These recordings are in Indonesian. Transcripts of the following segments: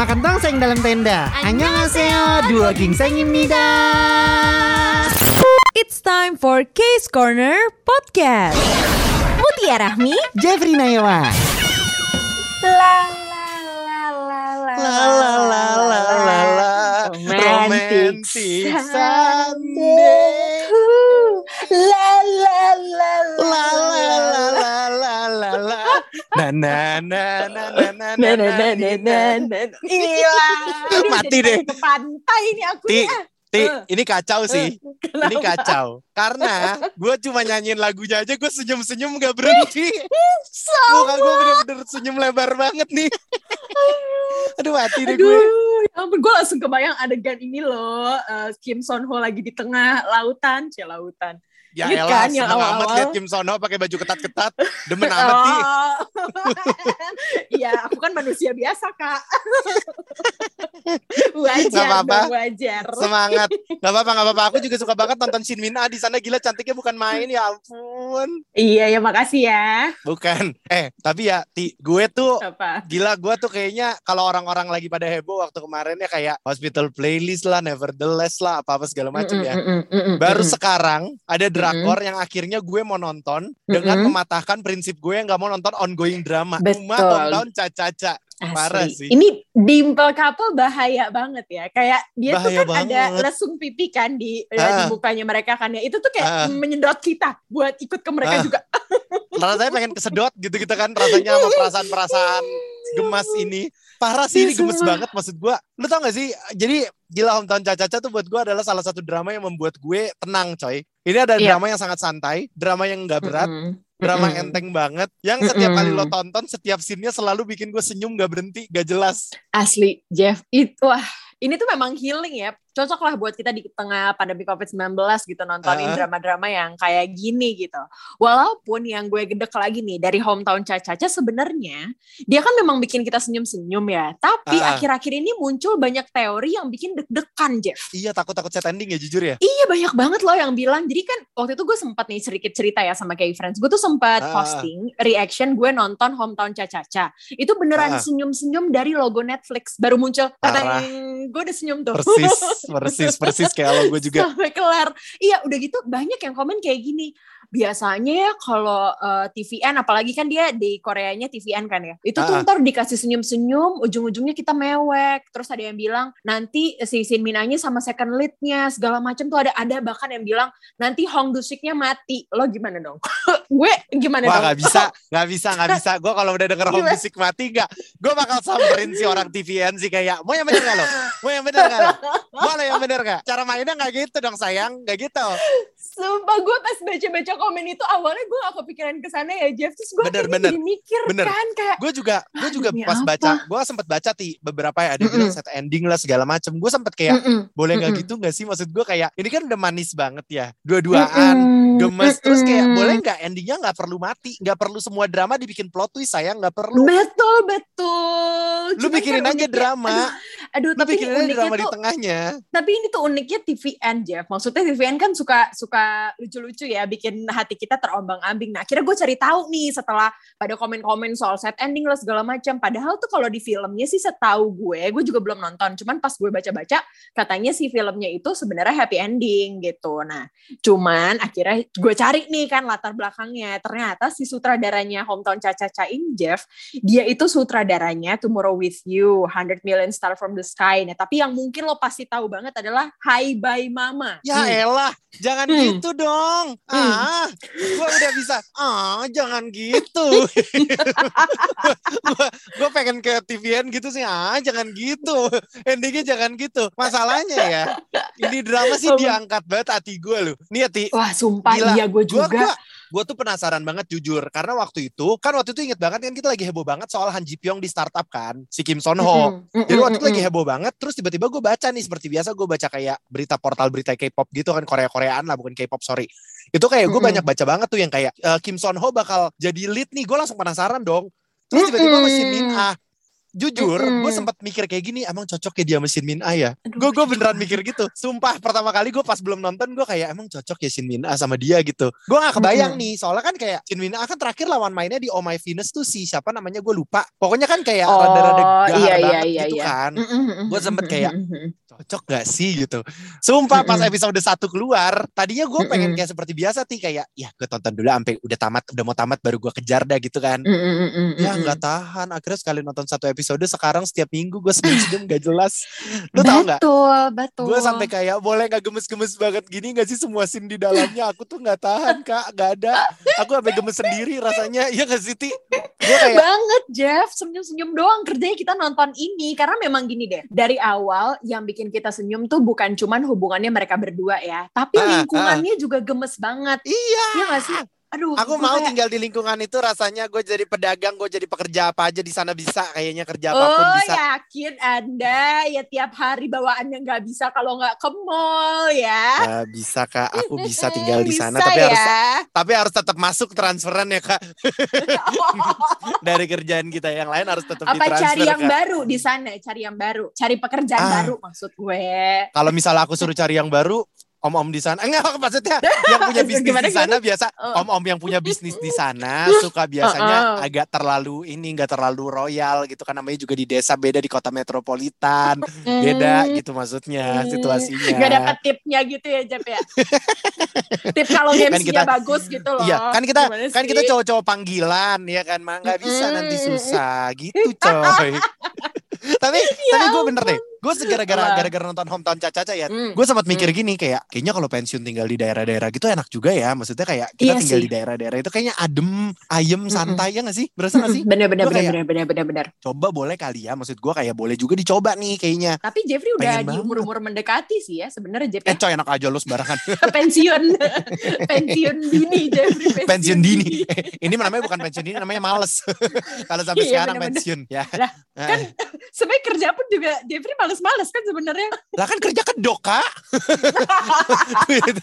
makan tongseng dalam tenda. Annyeonghaseyo, dua gingsengimnida. It's time for Case Corner Podcast. Mutia Rahmi, Jeffrey Nayawa. La la la la la la la la la la la romantic someday. La la la la la la la Na na na na na na na na na na na. Iya. Mati deh. Ke pantai nih aku Ti, ya. Ti, Eh. ini kacau sih Ini Kenapa? kacau Karena gue cuma nyanyiin lagunya aja Gue senyum-senyum gak berhenti Muka gue bener-bener senyum lebar banget nih Aduh mati deh gue Aduh, ya ampun, gue langsung kebayang adegan ini loh, eh, Kim Son Ho lagi di tengah lautan, cie lautan. Ya Ini elah kan yang seneng amat awal-awal. liat Kim Sono pakai baju ketat-ketat Demen amat Oh. Iya, aku kan manusia biasa kak. wajar, Nggak apa-apa. dong, wajar. Semangat. Gak apa-apa, gak apa-apa. Aku juga suka banget nonton Shin Min Ah di sana gila cantiknya bukan main ya ampun. Iya, ya makasih ya. Bukan. Eh, tapi ya Ti, gue tuh Apa? gila gue tuh kayaknya kalau orang-orang lagi pada heboh waktu kemarin ya kayak hospital playlist lah, nevertheless lah, apa-apa segala macam ya. Mm, mm, mm, mm, Baru mm. sekarang ada drakor yang akhirnya gue mau nonton dengan Mm-mm. mematahkan prinsip gue yang gak mau nonton ongoing drama. Betul. Cuma hometown caca-caca. Asli. Parah sih. Ini dimple couple bahaya banget ya. Kayak dia Bahaya tuh kan ada banget. lesung pipi kan di eh, Ah. di mukanya mereka kan ya. Itu tuh kayak Ah. menyedot kita buat ikut ke mereka Ah. juga. Rasanya pengen kesedot gitu-gitu kan rasanya sama perasaan-perasaan gemas ini. Parah sih ini Iya, gemes sumpah. banget maksud gua. Lu tau gak sih? Jadi Gila Hometown Caca-Caca tuh buat gua adalah salah satu drama yang membuat gue tenang coy. Ini ada Iya. drama yang sangat santai, drama yang gak berat, Mm-mm. drama Mm-mm. enteng banget. Yang setiap kali lo tonton, setiap scene-nya selalu bikin gue senyum gak berhenti, gak jelas. Asli, Jeff. Itu wah, ini tuh memang healing ya. Cocok lah buat kita di tengah pandemi COVID-19 gitu nontonin Ah. drama-drama yang kayak gini gitu. Walaupun yang gue gedek lagi nih dari hometown Caca-Caca sebenarnya dia kan memang bikin kita senyum-senyum ya. Tapi Ah. akhir-akhir ini muncul banyak teori yang bikin deg-degan, Jeff. Iya takut-takut set ending ya jujur ya. Iya banyak banget loh yang bilang. Jadi kan waktu itu gue sempat nih sedikit cerita ya sama kayak friends. Gue tuh sempat Ah. posting reaction gue nonton Hometown Caca-Caca. Itu beneran Ah. senyum-senyum dari logo Netflix. Baru muncul. Tateng. Gue udah senyum tuh. Persis, persis, persis kayak lo gue juga. Sampai kelar. Iya udah gitu banyak yang komen kayak gini. Biasanya ya kalau eh, TVN apalagi kan dia di Koreanya TVN kan ya. Itu tuh Ah. ntar dikasih senyum-senyum ujung-ujungnya kita mewek. Terus ada yang bilang nanti si Shin Minanya sama second lead-nya segala macam tuh ada ada bahkan yang bilang nanti Hong Dusiknya mati. Lo gimana dong? gue gimana Wah dong? gak bisa, gak bisa, gak bisa. Gue kalau udah denger Gimana? music mati gak, gue bakal samperin si orang TVN sih kayak, mau yang bener gak lo? Mau yang bener gak lo? Mau lo yang bener gak? Cara mainnya gak gitu dong sayang, gak gitu. Sumpah gue pas baca-baca komen itu awalnya gue gak kepikiran ke sana ya Jeff. Terus gue Bener, bener. jadi mikir Bener. kan kayak Gue juga, gue juga demi pas apa? baca, gue sempet baca ti beberapa ya ada yang bilang Mm-mm. set ending lah segala macem. Gue sempet kayak, "Mm-mm, boleh gak mm-mm. gitu gak sih? Maksud gue kayak, ini kan udah manis banget ya, dua-duaan. Mm-mm, Gemes terus kayak boleh nggak endingnya nggak perlu mati nggak perlu semua drama dibikin plot twist sayang nggak perlu Betul betul. lu Cuman bikinin kan aja uniknya- drama Aduh, lu tapi ini bikinin aja drama di tuh, tengahnya tapi ini tuh uniknya TVN Jeff. Maksudnya TVN kan suka suka lucu-lucu ya, bikin hati kita terombang-ambing. Nah, akhirnya gue cari tahu nih setelah pada komen-komen soal set ending lah segala macam. Padahal tuh kalau di filmnya sih setahu gue, gue juga belum nonton. Cuman pas gue baca-baca, katanya si filmnya itu sebenarnya happy ending gitu. Nah, cuman akhirnya gue cari nih kan latar belakangnya. Ternyata si sutradaranya Hometown Caca-Caca ini Jeff, dia itu sutradaranya Tomorrow With You, 100 Million Star from the Sky. Nah, tapi yang mungkin lo pasti tahu banget adalah Hi Bye Mama. ya Hmm. elah jangan Hmm. gitu dong Hmm. ah gue udah bisa ah jangan gitu. Gue pengen ke TVN gitu sih. Ah jangan gitu. Endingnya jangan gitu. Masalahnya ya ini drama sih diangkat banget hati gue loh. Nih Ti Wah, sumpah Gila. iya gue gue juga. gua, gua tuh penasaran banget jujur. Karena waktu itu kan waktu itu inget banget kan kita lagi heboh banget soal Han Ji Pyong di startup kan si Kim Son Ho. Mm-mm, jadi waktu itu lagi heboh banget terus tiba-tiba gue baca nih seperti biasa gue baca kayak berita portal berita K-pop gitu kan Korea-Koreaan lah bukan K-pop sorry itu kayak gue Mm-mm. banyak baca banget tuh yang kayak eh, Kim Son Ho bakal jadi lead nih gue langsung penasaran dong terus tiba-tiba Mm-mm. masih Min Ah jujur Mm-mm. gue sempat mikir kayak gini emang cocok ya dia sama Shin Min A ya? Gue gue beneran mikir gitu. Sumpah pertama kali gue pas belum nonton gue kayak emang cocok ya Shin Min A sama dia? gitu. Gue gak kebayang Mm-mm. nih soalnya kan kayak Shin Min A kan terakhir lawan mainnya di Oh My Venus tuh si siapa namanya gue lupa. Pokoknya kan kayak Oh, rada-rada gahar iya, iya, banget iya, gitu iya. kan. Sempet mm-mm, kayak- cocok gak sih? gitu. Sumpah pas episode 1 keluar tadinya gue pengen kayak seperti biasa sih kayak ya gue tonton dulu sampai udah tamat udah mau tamat baru gue kejar dah gitu kan. Ya nggak tahan. Akhirnya sekali nonton satu episode sekarang setiap minggu gue senyum gak jelas. Lu tau nggak? Betul, betul. gue sampai kayak boleh nggak gemes-gemes banget gini nggak sih semua scene di dalamnya? Aku tuh nggak tahan kak. Nggak ada. Aku sampai gemes sendiri rasanya. Iya nggak sih ti? Gue kayak banget Jeff. Senyum-senyum doang. Kerjanya kita nonton ini. Karena memang gini deh. Dari awal yang bikin kita senyum tuh bukan cuman hubungannya mereka berdua ya. Tapi Ah, lingkungannya juga gemes banget. Iya. Iya gak sih aduh aku mau kayak, tinggal di lingkungan itu rasanya gue jadi pedagang gue jadi pekerja apa aja di sana bisa kayaknya kerja apa pun Oh bisa yakin anda ya tiap hari bawaannya nggak bisa kalau nggak ke mall ya bisa kak aku bisa tinggal di sana tapi ya. harus tapi harus tetap masuk transferan ya kak dari kerjaan kita yang lain harus tetap apa cari yang Kak. baru di sana cari yang baru cari pekerjaan Ah. baru maksud gue Kalau misalnya aku suruh cari yang baru, om-om di sana, enggak maksudnya yang punya bisnis Gimana, di sana biasa, Oh. om-om yang punya bisnis di sana suka biasanya oh. agak terlalu ini, enggak terlalu royal gitu kan namanya juga di desa beda di kota metropolitan, beda Hmm. gitu maksudnya Hmm. situasinya. Gak dapet tipnya gitu ya Jep ya Tip kalau Kan kita- bagus gitu loh Iya, kan kita Gimana kan kita cowok-cowok panggilan ya kan, mah nggak bisa nanti susah gitu coy. tapi tapi gue bener deh, gue segara-gara Ya Apa? gara-gara nonton hometown Caca ya, Hmm. gue sempat mikir gini kayak kayaknya kalau pensiun tinggal di daerah-daerah gitu enak juga ya. Maksudnya kayak kita Iya tinggal sih. di daerah-daerah itu kayaknya adem ayem Mm-mm. santai ya gak sih? Berasa gak sih? Bener bener bener bener bener bener bener. coba boleh kali ya maksud gue kayak boleh juga dicoba nih kayaknya. Tapi Jeffrey udah Pengen di umur-umur mendekati sih ya sebenarnya Jeff eh coy enak aja lu sembarangan. Pensiun. Pensiun dini Jeffrey pensiun dini. ini namanya bukan pensiun dini namanya males. Kalau sampai Iya, sekarang pensiun ya. Eh, kan sebenarnya kerja pun juga Jeffrey males-males kan sebenarnya. Lah kan kerja kedok kak. Duit,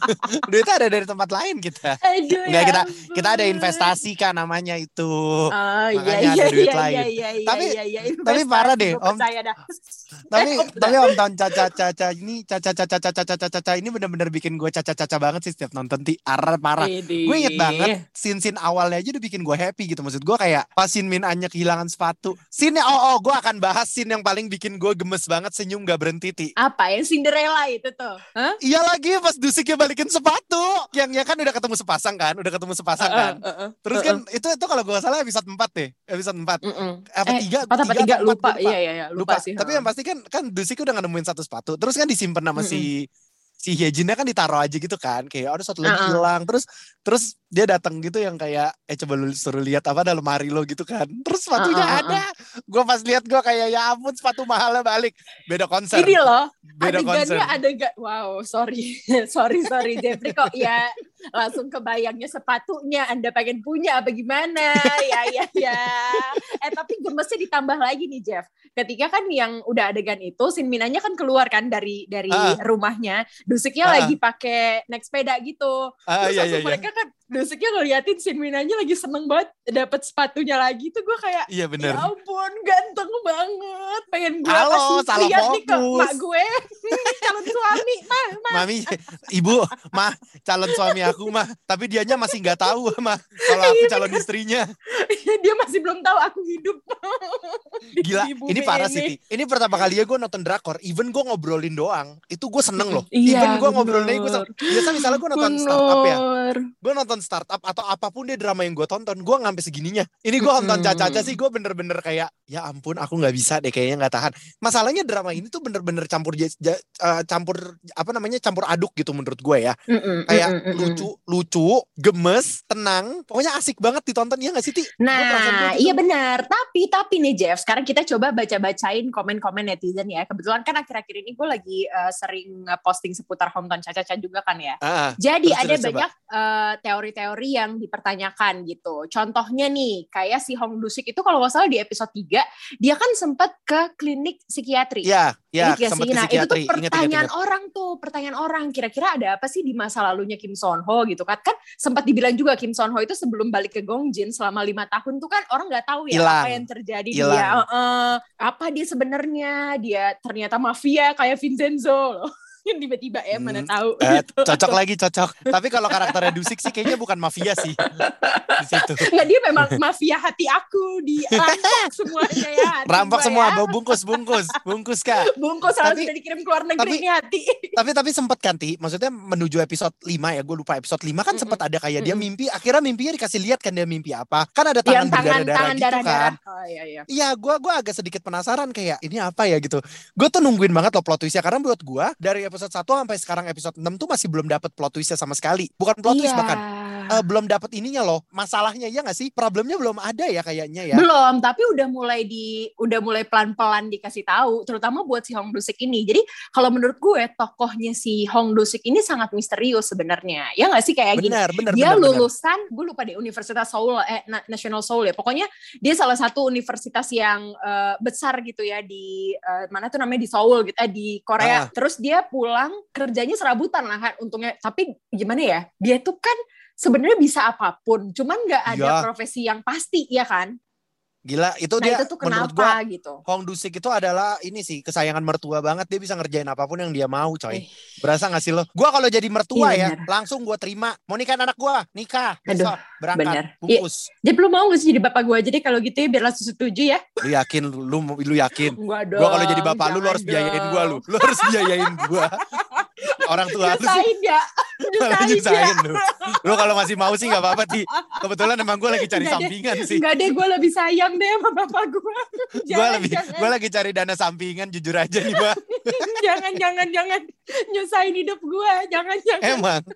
duitnya ada dari tempat lain kita. Aduh, Nggak, ya kita- ampun. kita ada investasi kan namanya itu. Oh iya Makanya iya ada duit iya lain. iya iya iya Tapi- iya iya tapi parah deh, Om. dah. tapi Eh, tapi om tahun caca caca ini caca caca caca caca caca ini bener-bener bikin gue caca caca banget sih setiap nonton ti arah parah. Gue inget banget scene awalnya aja udah bikin gue happy gitu. Maksud gue kayak pas Shin Min Anya kehilangan sepatu scene oh oh gue akan bahas scene yang paling bikin gue gemes banget senyum gak berhenti ti Apa yang Cinderella itu tuh? Hah? iya lagi pas Dusiknya balikin sepatu yang ya kan udah ketemu sepasang kan udah ketemu sepasang kan Uh, uh, uh, terus uh, kan itu itu kalau gue salah episode 4 deh episode 4 uh, uh. apa Eh, tiga Empat apa tiga tiga lupa. gue Iya iya iya lupa, lupa, sih. tapi ha. yang pasti kan kan Dusik udah nemuin satu sepatu terus kan disimpan sama si si Hyejinnya kan ditaruh aja gitu kan kayak ada satu lagi Uh-uh. hilang. Terus terus dia datang gitu yang kayak eh coba lu suruh lihat apa dalam lemari lo gitu kan. Terus sepatunya Uh-uh, ada. gue pas lihat gue kayak ya ampun sepatu mahalnya balik. Beda konser. Ini loh beda konser. adegannya adegan wow sorry. Sorry sorry Jeffrey kok ya langsung kebayangnya sepatunya anda pengen punya apa gimana? Ya ya ya. Eh tapi gemesnya ditambah lagi nih Jeff. Ketika kan yang udah adegan itu Sin Minanya kan keluar kan dari dari Ah. rumahnya. Dusiknya Ah. lagi pakai naik sepeda gitu. Ah Terus iya iya iya. mereka kan Dusiknya ngeliatin Sin Minanya lagi seneng banget dapet sepatunya lagi tuh gue kayak iya bener Ya ampun, ganteng banget. Pengen gue Halo, salah lihat nih ke mak gue. Calon suami, mah, mah. mami ibu mah calon suami aku mah tapi dianya masih nggak tahu mah kalau aku calon istrinya Dia masih belum tahu aku hidup. Gila, ini parah sih. Ini pertama kali ya gue nonton drakor. Even gue ngobrolin doang, itu gue seneng loh. Iya, Even gue ngobrolin gue seneng. Biasa misalnya gue nonton startup ya, gue nonton startup atau apa pun deh drama yang gue tonton, gue sampai segininya. Ini gue nonton Mm-mm. caca-caca sih, gue bener-bener kayak, ya ampun, aku nggak bisa deh, kayaknya nggak tahan. Masalahnya drama ini tuh bener-bener campur ja- ja- eh, campur apa namanya campur aduk gitu menurut gue ya. Mm-mm, Kayak mm-mm, lucu, lucu, gemes, tenang, pokoknya asik banget ditonton ya nggak sih ti? Nah, gitu. iya benar. Tapi tapi nih Jeff, sekarang kita coba baca-bacain komen-komen netizen ya. Kebetulan kan akhir-akhir ini gue lagi eh, sering posting seputar hometown Caca-Caca juga kan ya. Ah, ah. Jadi Terus, ada terus, coba. banyak eh, teori-teori yang dipertanyakan gitu. Contohnya nih, kayak si Hong Dusik itu kalau nggak salah di episode 3 ketiga, dia kan sempat ke klinik psikiatri. Iya, iya, sempat ke Nah itu tuh psikiatri. Ingat, ingat, pertanyaan ingat. orang tuh, pertanyaan orang. Kira-kira ada apa sih di masa lalunya Kim Son Ho gitu kan? Kan sempat dibilang juga Kim Son Ho itu sebelum balik ke Gongjin selama lima tahun tuh kan orang nggak tahu ya Hilang. apa yang terjadi Hilang. dia. Heeh. apa dia sebenarnya? Dia ternyata mafia kayak Vincenzo loh. Yang tiba-tiba ya mana Hmm, tahu Eh, gitu. cocok lagi cocok. Tapi kalau karakternya Dusik sih kayaknya bukan mafia sih. Di situ. Nggak dia memang mafia hati aku di rampok semuanya ya. Rampok semua, ya. bungkus, bungkus, bungkus kak. Bungkus Tapi- udah dikirim ke luar negeri tapi- nih hati. Tapi tapi sempat kan Ti, maksudnya menuju episode 5 ya, gue lupa episode 5 kan Mm-mm. sempat ada kayak dia Mm-mm. mimpi, akhirnya mimpinya dikasih lihat kan dia mimpi apa. Kan ada tangan tangan berdarah-darah tangan gitu kan. Oh iya iya. Iya, gue gua agak sedikit penasaran kayak ini apa ya gitu. Gue tuh nungguin banget loh plot twistnya karena buat gue dari episode 1 sampai sekarang episode 6 tuh masih belum dapet plot twistnya sama sekali. Bukan plot twist Iya. bahkan eh, belum dapet ininya loh. Masalahnya ya nggak sih? Problemnya belum ada ya kayaknya ya. Belum, tapi udah mulai di udah mulai pelan-pelan dikasih tahu, terutama buat si Hong Dusik ini. Jadi kalau menurut gue tokohnya si Hong Dusik ini sangat misterius sebenarnya. Ya nggak sih kayak gini. Benar, benar, Dia benar. lulusan, gue lupa deh Universitas Seoul, eh Na- National Seoul ya. Pokoknya dia salah satu universitas yang eh, besar gitu ya di eh, mana tuh namanya di Seoul gitu, eh di Korea. Ah. Terus dia pulang kerjanya serabutan lah kan untungnya. Tapi gimana ya? Dia tuh kan sebenarnya bisa apa pun, cuman nggak ada Iya. profesi yang pasti ya kan. Gila, itu Nah dia itu tuh menurut kenapa gua gitu? Hong Dusik itu adalah ini sih kesayangan mertua banget dia bisa ngerjain apa pun yang dia mau coy. Eh. Berasa gak sih lo? Gua kalau jadi mertua Iya, ya bener. langsung gua terima. Mau nikah anak gua, nikah. Aduh, Besok berangkat, bener. bungkus. Jadi lu mau gak sih jadi bapak gue aja deh kalau gitu ya biar langsung setuju ya? Lu yakin lu lu yakin? Enggak dong. Gua kalau jadi bapak lu lu harus biayain gua lu. Lu harus biayain gua. Orang tua lu ya. Lu Nyusahin ya. lu. Lu kalau masih mau sih nggak apa-apa Ti. Kebetulan emang gua lagi cari deh. sampingan sih. Enggak deh, gue lebih sayang deh sama bapak gue. Jangan, lebih gua lagi cari dana sampingan jujur aja nih, Mbak. jangan, jangan, jangan nyusahin hidup gue. Jangan, jangan. Emang.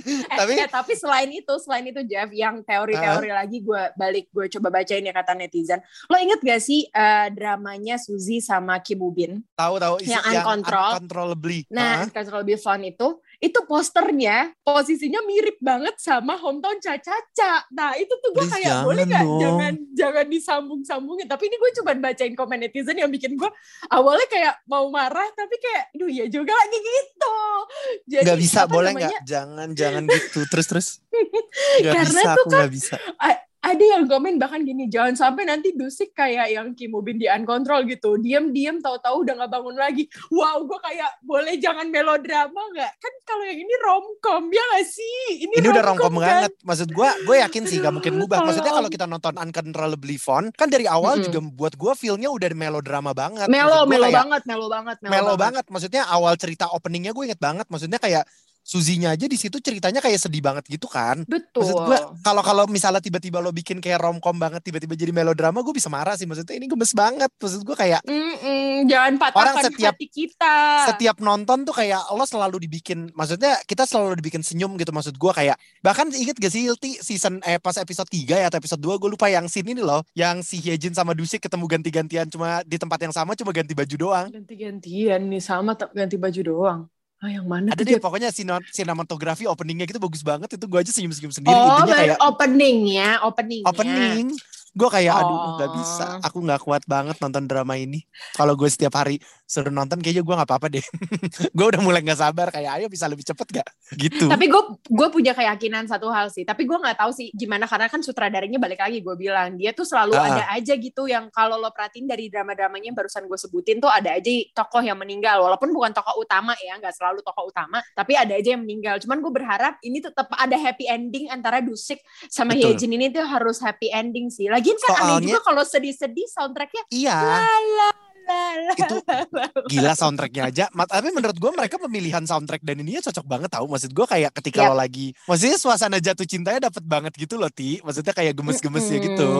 Eh, tapi- eh, tapi selain itu, selain itu Jeff, yang teori-teori lagi gue balik gue coba bacain ya kata netizen. Lo inget gak sih eh, dramanya Suzy sama Kim Woo Bin? Tahu tahu isi- Yang uncontrol. uncontrollably. Nah, Ah. Control Be Fun itu, itu posternya posisinya mirip banget sama hometown Caca-Caca. Nah, itu tuh gue kayak jangan boleh nggak jangan jangan disambung-sambungin. Tapi ini gue cuma bacain komen netizen yang bikin gue awalnya kayak mau marah, tapi kayak, duh ya juga lagi gitu. Jadi Nggak bisa, boleh nggak? Jangan, jangan gitu. Terus terus. Nggak Karena bisa, tuh aku nggak bisa. Ada yang komen bahkan gini, jangan sampai nanti Dusik kayak yang Kim Woo Bin di Uncontrol gitu. Diam-diam tahu-tahu udah nggak bangun lagi. Wow, gue kayak boleh jangan melodrama nggak? Kan kalau yang ini romcom ya nggak sih? Ini, Ini udah romcom kan? banget. Maksud gue, gue yakin sih gak mungkin ngubah. Maksudnya kalau kita nonton Uncontrollably Fun, kan dari awal Mm-mm. juga buat gue feel-nya udah melodrama banget. Melo, melo kayak banget, melo banget, Melo banget. Maksudnya awal cerita openingnya gue inget banget. Maksudnya kayak Suzinya aja di situ ceritanya kayak sedih banget gitu kan. Betul. Maksud gue kalau kalau misalnya tiba-tiba lo bikin kayak romcom banget tiba-tiba jadi melodrama gue bisa marah sih maksudnya ini gemes banget maksud gue kayak Mm-mm, jangan patahkan setiap- hati kita. setiap nonton tuh kayak lo selalu dibikin maksudnya kita selalu dibikin senyum gitu maksud gue kayak bahkan inget gak sih Hilti season eh pas episode 3 ya atau episode 2 gue lupa yang scene ini loh yang si Hyejin sama Dusik ketemu ganti-gantian cuma di tempat yang sama cuma ganti baju doang Ganti-gantian nih sama ganti baju doang. Ah, yang mana ada deh pokoknya sinematografi openingnya gitu bagus banget itu gue aja senyum-senyum sendiri Oh, intinya baru kayak openingnya, openingnya. opening gue kayak aduh nggak Oh. bisa aku nggak kuat banget nonton drama ini kalau gue setiap hari suruh nonton kayaknya gue nggak apa-apa deh gue udah mulai nggak sabar kayak ayo bisa lebih cepet gak gitu Tapi gue gue punya keyakinan satu hal sih. Tapi gue nggak tahu sih gimana karena kan sutradaranya balik lagi gue bilang dia tuh selalu Ah. ada aja gitu yang kalau lo perhatiin dari drama-dramanya yang barusan gue sebutin tuh ada aja tokoh yang meninggal walaupun bukan tokoh utama ya nggak selalu tokoh utama tapi ada aja yang meninggal. Cuman gue berharap ini tetap ada happy ending antara Dusik sama. Hyejin ini tuh harus happy ending sih. Lagian kan aneh Soalnya- juga kalau sedih-sedih soundtracknya. Iya. La la la itu gila soundtracknya aja. Tapi menurut gue mereka pemilihan soundtrack dan ininya cocok banget tau. Maksud gue kayak ketika Yap. lo lagi maksudnya suasana jatuh cintanya dapet banget gitu loh ti. Maksudnya kayak gemes-gemes ya gitu.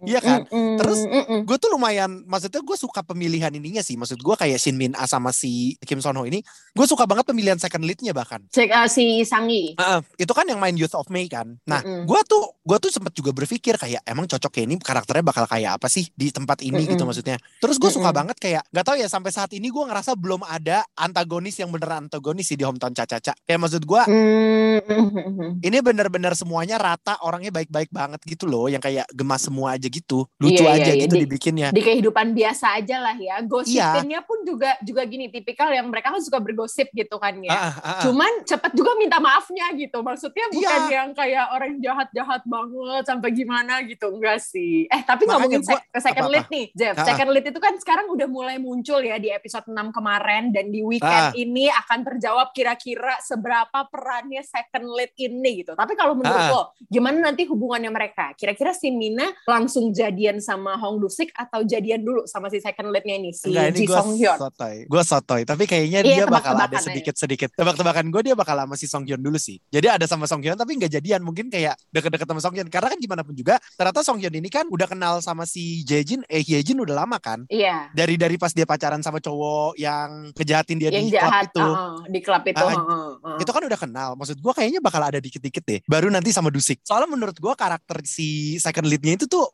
Iya kan? Terus, gue tuh lumayan maksudnya gue suka pemilihan ininya sih. Maksud gue kayak Shin Min Ah sama si Kim Son Ho ini gue suka banget pemilihan second leadnya bahkan. Cek uh, si Sangi. Heeh, itu kan yang main Youth of May kan. Nah, gua tuh gua tuh sempet juga berpikir kayak emang cocok ya ini karakternya bakal kayak apa sih di tempat ini? Gitu maksudnya. Terus gue suka banget kayak nggak tahu ya sampai saat ini gue ngerasa belum ada antagonis yang beneran antagonis sih di hometown Caca-Caca. Kayak maksud gue Hmm. ini bener-bener semuanya rata orangnya baik-baik banget gitu loh yang kayak gemas semua aja gitu lucu Iya, aja iya, iya. gitu Di- dibikinnya di kehidupan biasa aja lah ya. Iya. Gosipinnya pun juga juga gini, tipikal yang mereka kan suka bergosip gitu kan ya. Ah, ah, ah. Cuman cepet juga minta maafnya gitu. Maksudnya bukan Iya. yang kayak orang jahat-jahat banget sampai gimana gitu. Enggak sih. Eh tapi Makanya ngomongin gua- second apa-apa. lead nih, Jeff. Second lead itu kan sekarang udah mulai muncul ya di episode 6 kemarin. Dan di weekend Ah. ini akan terjawab kira-kira seberapa perannya second lead ini gitu. Tapi kalau menurut Ah. lo, gimana nanti hubungannya mereka? Kira-kira si Mina langsung jadian sama Hong Dusik atau jadian dulu sama si second lead-nya ini, si Enggak, ini Ji Song Hyun? sotoy. Gue sotoy. Tapi kayaknya Iya, dia bakal ada aja. sedikit-sedikit. Tebak-tebakan gue dia bakal sama si Song Hyun dulu sih. Jadi ada sama Song Hyun tapi nggak jadian. Mungkin kayak deket-deket sama Song Hyun. Karena kan gimana pun juga. Ternyata Song Hyun ini kan udah kenal sama si Jaejin. Eh Hyejin udah lama kan. Iya. Dari dari pas dia pacaran sama cowok yang kejahatin dia yang di klub jahat itu. uh-uh, di klub itu. Ah, uh-uh, uh-uh. Itu kan udah kenal. Maksud gue kayaknya bakal ada dikit-dikit deh. Baru nanti sama Dusik. Soalnya menurut gue karakter si second lead-nya itu tuh.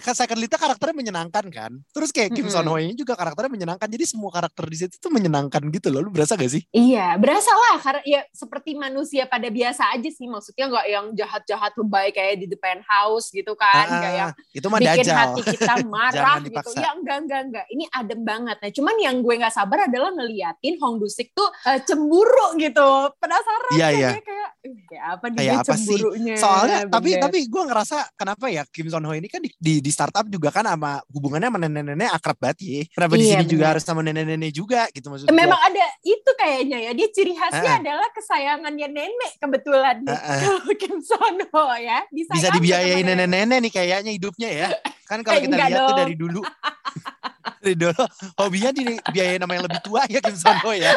kan second lead-nya karakternya menyenangkan kan. Terus kayak Kim Mm-mm. Son Ho ini juga karakternya menyenangkan. Jadi semua karakter di situ tuh menyenangkan gitu loh. Lu berasa gak sih? Iya, berasa lah karena ya seperti manusia pada biasa aja sih maksudnya nggak yang jahat-jahat lebay kayak di the penthouse gitu kan, nggak yang itu mah bikin dajal. hati kita marah gitu. Ya enggak enggak enggak. Ini adem banget. Nah, cuman yang gue nggak sabar adalah ngeliatin Hong Dusik tuh eh, cemburu gitu. Penasaran Iya, kan dia kayak "Ih, kayak apa nih Kayak dia apa sih? cemburunya. Soalnya tapi Bener. tapi gue ngerasa kenapa ya Kim Son Ho ini kan di, di, di startup juga kan sama hubungannya sama nenek-nenek akrab banget ya. Kenapa di Iya, sini juga harus sama nenek-nenek juga gitu maksud gue. Memang ada itu kayaknya ya. Dia ciri khasnya Ah. adalah kesayangannya nenek kebetulan. Kalau Kim Son Ho ya. Bisa disayangin dibiayain nenek-nenek nih kayaknya hidupnya ya. Kan kalau Eh, kita lihat tuh dari dulu dari dulu hobinya dibiayain sama yang lebih tua ya Kim Son Ho ya.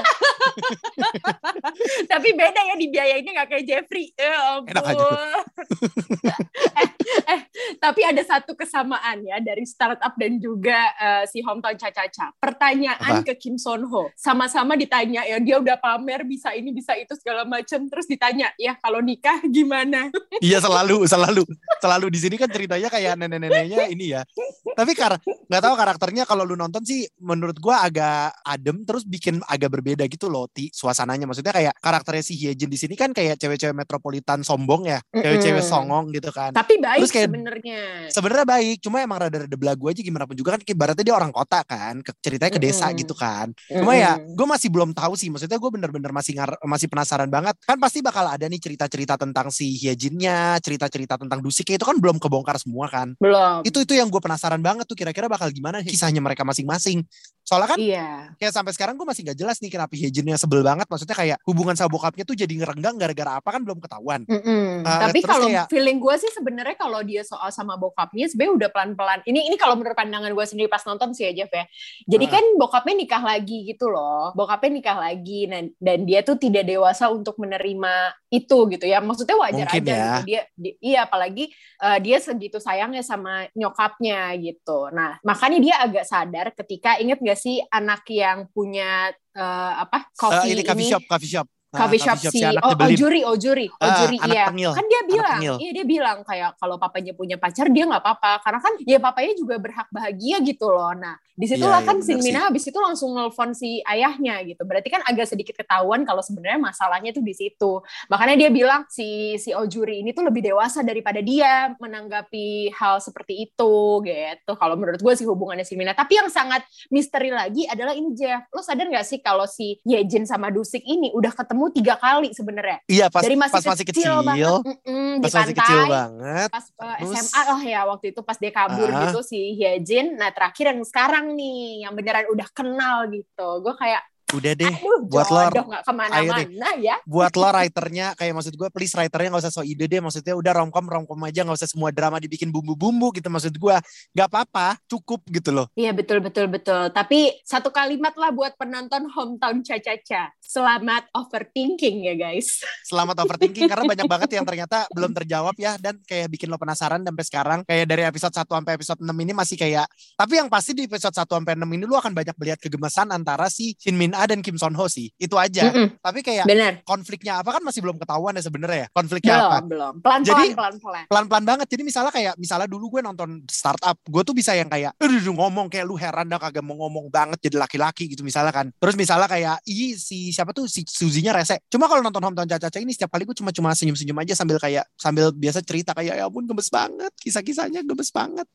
Tapi beda ya dibiayainnya nggak kayak Jeffrey. Ya ampun. Enak aja. eh, eh, tapi ada satu kesamaan ya dari startup dan juga eh, si hometown Caca-Caca. Pertanyaan ke Kim Son Ho. Sama-sama ditanya ya dia udah pamer bisa ini bisa itu segala macam terus ditanya ya kalau nikah gimana? Iya selalu selalu selalu di sini kan ceritanya kayak nenek-neneknya ini ya. Tapi kar nggak tahu karakternya kalau lu nonton sih menurut gua agak adem terus bikin agak berbeda gitu loh ti suasananya. Maksudnya kayak karakternya si Hyejin di sini kan kayak cewek-cewek metropolitan sombong ya, cewek-cewek songong gitu kan. Tapi baik Terus kayak- sebenarnya. Sebenarnya baik, cuma emang rada-rada belagu aja gimana pun juga kan ibaratnya dia orang kota kan, ke, ceritanya ke desa gitu kan. Cuma ya Mm-mm. gue masih belum tahu sih, maksudnya gue bener-bener masih ngar masih penasaran banget. Kan pasti bakal ada nih cerita-cerita tentang si Hyejinnya, cerita-cerita tentang Dusiknya itu kan belum kebongkar semua kan. belum. Itu itu yang gue penasaran banget tuh kira-kira bakal gimana kisahnya mereka masing-masing. Soalnya kan Iya. kayak sampai sekarang gue masih gak jelas nih kenapa Hyejinnya sebel banget. Maksudnya kayak hubungan sama bokapnya tuh jadi ngerenggang gara-gara apa kan belum ketahuan. Mm-mm. Uh, Tapi kalau kayak- feeling gue sih sebenarnya kalau dia soal sama bokapnya sebenarnya udah pelan-pelan. Ini ini kalau menurut pandangan gue sendiri pas nonton sih ya Jeff ya. Jadi Uh. kan bokapnya nikah lagi gitu loh. Bokapnya nikah lagi dan, dan dia tuh tidak dewasa untuk menerima itu gitu ya. Maksudnya wajar Mungkin aja ya. gitu. Dia, di- iya apalagi uh, dia segitu sayangnya sama nyokapnya gitu. Nah makanya dia agak sadar ketika inget gak sih anak yang punya uh, apa Eh, coffee ini coffee shop, coffee shop. Coffee shop si, anak oh, nyebelin. Ojuri, Ojuri, Ah, Ojuri, anak iya. tengil, Kan dia bilang, tengil. iya dia bilang kayak kalau papanya punya pacar dia nggak apa-apa, karena kan ya papanya juga berhak bahagia gitu loh. Nah di situlah Iya, iya, kan Sin sih. Mina habis itu langsung nelfon si ayahnya gitu. Berarti kan agak sedikit ketahuan kalau sebenarnya masalahnya tuh di situ. Makanya dia bilang si si Ojuri ini tuh lebih dewasa daripada dia menanggapi hal seperti itu gitu. Kalau menurut gue sih hubungannya si Mina. Tapi yang sangat misteri lagi adalah ini Jeff. Lo sadar nggak sih kalau si Yejin sama Dusik ini udah ketemu tiga kali sebenarnya? Iya pas dari masih, pas masih kecil, banget Mm-mm, di pas masih pantai kecil banget. pas uh, Terus- SMA lah ya waktu itu pas dia kabur Ah. gitu si Hyejin nah terakhir yang sekarang nih yang beneran udah kenal gitu gue kayak Udah deh, aduh buat lo, nggak ke mana-mana ya. Buat lo writernya kayak maksud gue please writernya nggak usah so ide deh. Maksudnya udah romcom romcom aja nggak usah semua drama dibikin bumbu-bumbu gitu maksud gue nggak apa-apa cukup gitu loh. Iya betul betul betul. Tapi satu kalimat lah buat penonton hometown caca-caca selamat overthinking ya guys. Selamat overthinking karena banyak banget yang ternyata belum terjawab ya. Dan kayak bikin lo penasaran sampai sekarang. Kayak dari episode 1 sampai episode 6 ini masih kayak tapi yang pasti di episode 1 sampai 6 ini lo akan banyak melihat kegemasan antara si Shin Min A dan Kim Son Ho sih. Itu aja. Mm-mm, Tapi kayak bener. konfliknya apa kan masih belum ketahuan ya sebenarnya ya. Konfliknya Belum, apa? belum. Pelan-pelan, Jadi- pelan-pelan. pelan-pelan banget. Jadi misalnya kayak misalnya dulu gue nonton startup, gue tuh bisa yang kayak, aduh ngomong kayak lu heran dah kagak mau ngomong banget jadi laki-laki gitu misalnya kan. Terus misalnya kayak, ih si siapa tuh si Suzinya rese. Cuma kalau nonton Hometown Caca ini setiap kali gue cuma cuma senyum-senyum aja sambil kayak sambil biasa cerita kayak ya ampun gemes banget, kisah-kisahnya gemes banget.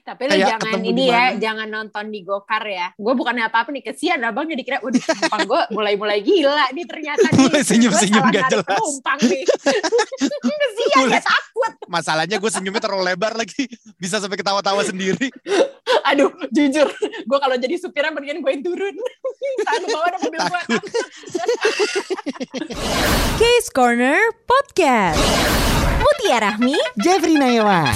Tapi lu jangan ini ya, jangan nonton di Gokar ya. Gue bukannya apa-apa nih, kesian abang jadi kira, waduh penumpang gue mulai-mulai gila nih ternyata nih. Mulai senyum-senyum gak jelas. penumpang nih. kesian Mulai- ya takut. Masalahnya gue senyumnya terlalu lebar lagi, bisa sampai ketawa-tawa sendiri. Aduh, jujur, gue kalau jadi supirnya mendingan gue yang turun. Tahan bawa ada mobil gue. Case Corner Podcast. Mutia Rahmi Jeffrey Nayawan.